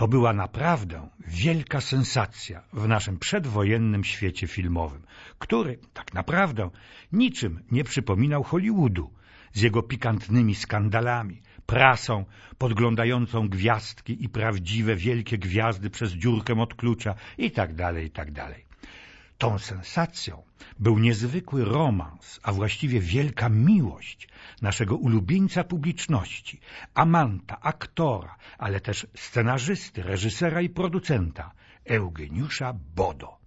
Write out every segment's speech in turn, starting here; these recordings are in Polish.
To była naprawdę wielka sensacja w naszym przedwojennym świecie filmowym, który tak naprawdę niczym nie przypominał Hollywoodu z jego pikantnymi skandalami, prasą podglądającą gwiazdki i prawdziwe wielkie gwiazdy przez dziurkę od klucza i tak dalej, i tak dalej. Tą sensacją był niezwykły romans, a właściwie wielka miłość naszego ulubieńca publiczności, amanta, aktora, ale też scenarzysty, reżysera i producenta Eugeniusza Bodo.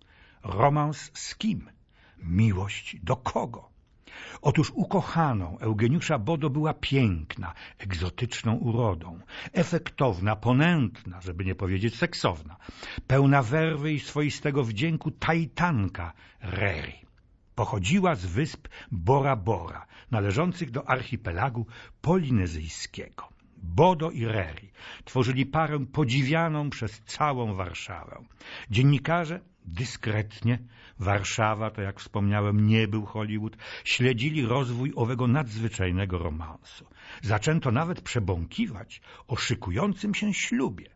Romans z kim? Miłość do kogo? Otóż ukochaną Eugeniusza Bodo była piękna, egzotyczną urodą, efektowna, ponętna, żeby nie powiedzieć seksowna, pełna werwy i swoistego wdzięku tajtanka Reri. Pochodziła z wysp Bora Bora, należących do archipelagu polinezyjskiego. Bodo i Reri tworzyli parę podziwianą przez całą Warszawę. Dziennikarze dyskretnie, Warszawa, to jak wspomniałem, nie był Hollywood, śledzili rozwój owego nadzwyczajnego romansu. Zaczęto nawet przebąkiwać o szykującym się ślubie.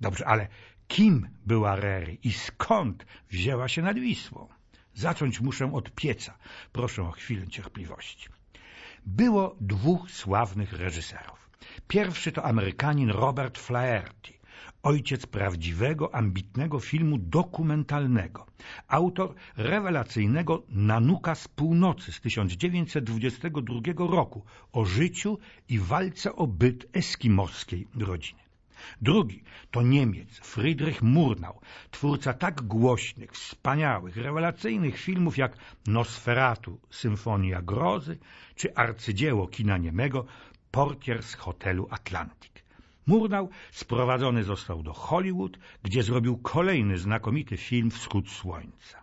Dobrze, ale kim była Rery i skąd wzięła się nad Wisłą? Zacząć muszę od pieca. Proszę o chwilę cierpliwości. Było dwóch sławnych reżyserów. Pierwszy to Amerykanin Robert Flaherty, ojciec prawdziwego, ambitnego filmu dokumentalnego, autor rewelacyjnego Nanuka z północy z 1922 roku o życiu i walce o byt eskimoskiej rodziny. Drugi to Niemiec Friedrich Murnau, twórca tak głośnych, wspaniałych, rewelacyjnych filmów jak Nosferatu, Symfonia Grozy czy arcydzieło kina niemego Portier z hotelu Atlantic. Murnau sprowadzony został do Hollywood, gdzie zrobił kolejny znakomity film Wschód Słońca.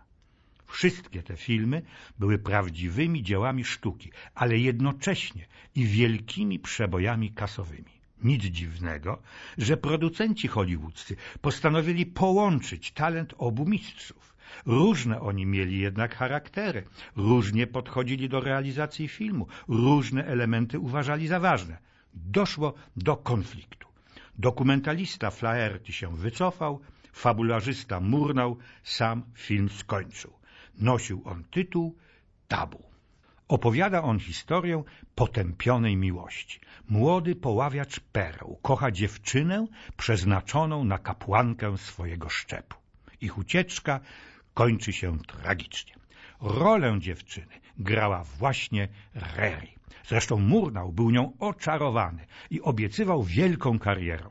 Wszystkie te filmy były prawdziwymi dziełami sztuki, ale jednocześnie i wielkimi przebojami kasowymi. Nic dziwnego, że producenci hollywoodzcy postanowili połączyć talent obu mistrzów. Różne oni mieli jednak charaktery, różnie podchodzili do realizacji filmu, różne elementy uważali za ważne. Doszło do konfliktu. Dokumentalista Flaherty się wycofał, fabularzysta Murnał sam film skończył. Nosił on tytuł Tabu. Opowiada on historię potępionej miłości. Młody poławiacz pereł kocha dziewczynę przeznaczoną na kapłankę swojego szczepu. Ich ucieczka kończy się tragicznie. Rolę dziewczyny grała właśnie Reri. Zresztą Murnau był nią oczarowany i obiecywał wielką karierę.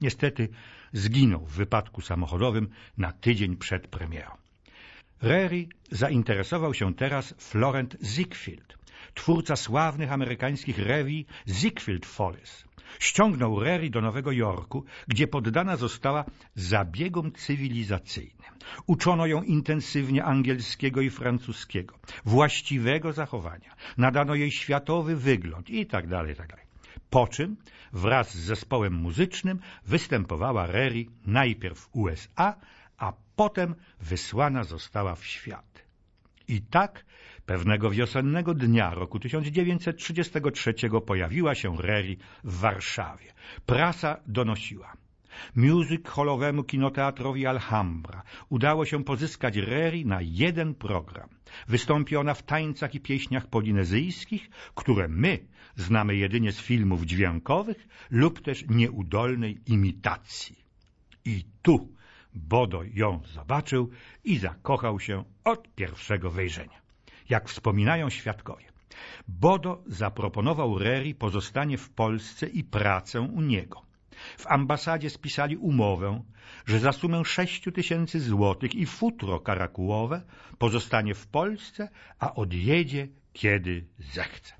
Niestety zginął w wypadku samochodowym na tydzień przed premierą. Reri zainteresował się teraz Florent Ziegfeld, twórca sławnych amerykańskich rewi Ziegfeld Follies. Ściągnął Reri do Nowego Jorku, gdzie poddana została zabiegom cywilizacyjnym. Uczono ją intensywnie angielskiego i francuskiego, właściwego zachowania, nadano jej światowy wygląd i tak dalej, tak. Po czym wraz z zespołem muzycznym występowała Reri najpierw w USA, a potem wysłana została w świat. I tak pewnego wiosennego dnia roku 1933 pojawiła się Reri w Warszawie. Prasa donosiła. Music hallowemu kinoteatrowi Alhambra udało się pozyskać Reri na jeden program. Wystąpi ona w tańcach i pieśniach polinezyjskich, które my znamy jedynie z filmów dźwiękowych lub też nieudolnej imitacji. I tu Bodo ją zobaczył i zakochał się od pierwszego wejrzenia. Jak wspominają świadkowie, Bodo zaproponował Reri pozostanie w Polsce i pracę u niego. W ambasadzie spisali umowę, że za sumę sześciu tysięcy złotych i futro karakułowe pozostanie w Polsce, a odjedzie kiedy zechce.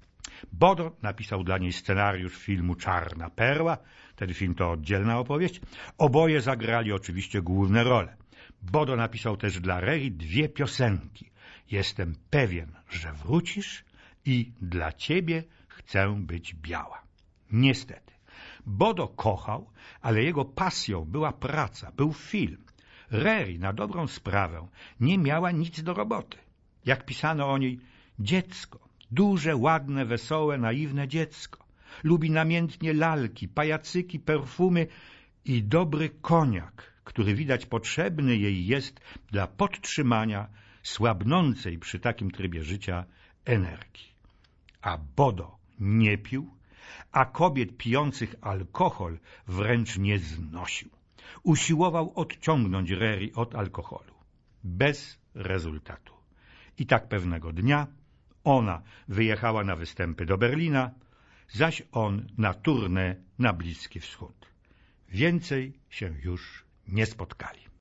Bodo napisał dla niej scenariusz filmu Czarna Perła, ten film to oddzielna opowieść. Oboje zagrali oczywiście główne role. Bodo napisał też dla Reri dwie piosenki. Jestem pewien, że wrócisz i dla ciebie chcę być biała. Niestety, Bodo kochał, ale jego pasją była praca, był film. Reri na dobrą sprawę nie miała nic do roboty. Jak pisano o niej, dziecko, duże, ładne, wesołe, naiwne dziecko. Lubi namiętnie lalki, pajacyki, perfumy i dobry koniak, który widać potrzebny jej jest dla podtrzymania słabnącej przy takim trybie życia energii. A Bodo nie pił, a kobiet pijących alkohol wręcz nie znosił. Usiłował odciągnąć Reri od alkoholu. Bez rezultatu. I tak pewnego dnia ona wyjechała na występy do Berlina, zaś on na turnę na Bliski Wschód. Więcej się już nie spotkali.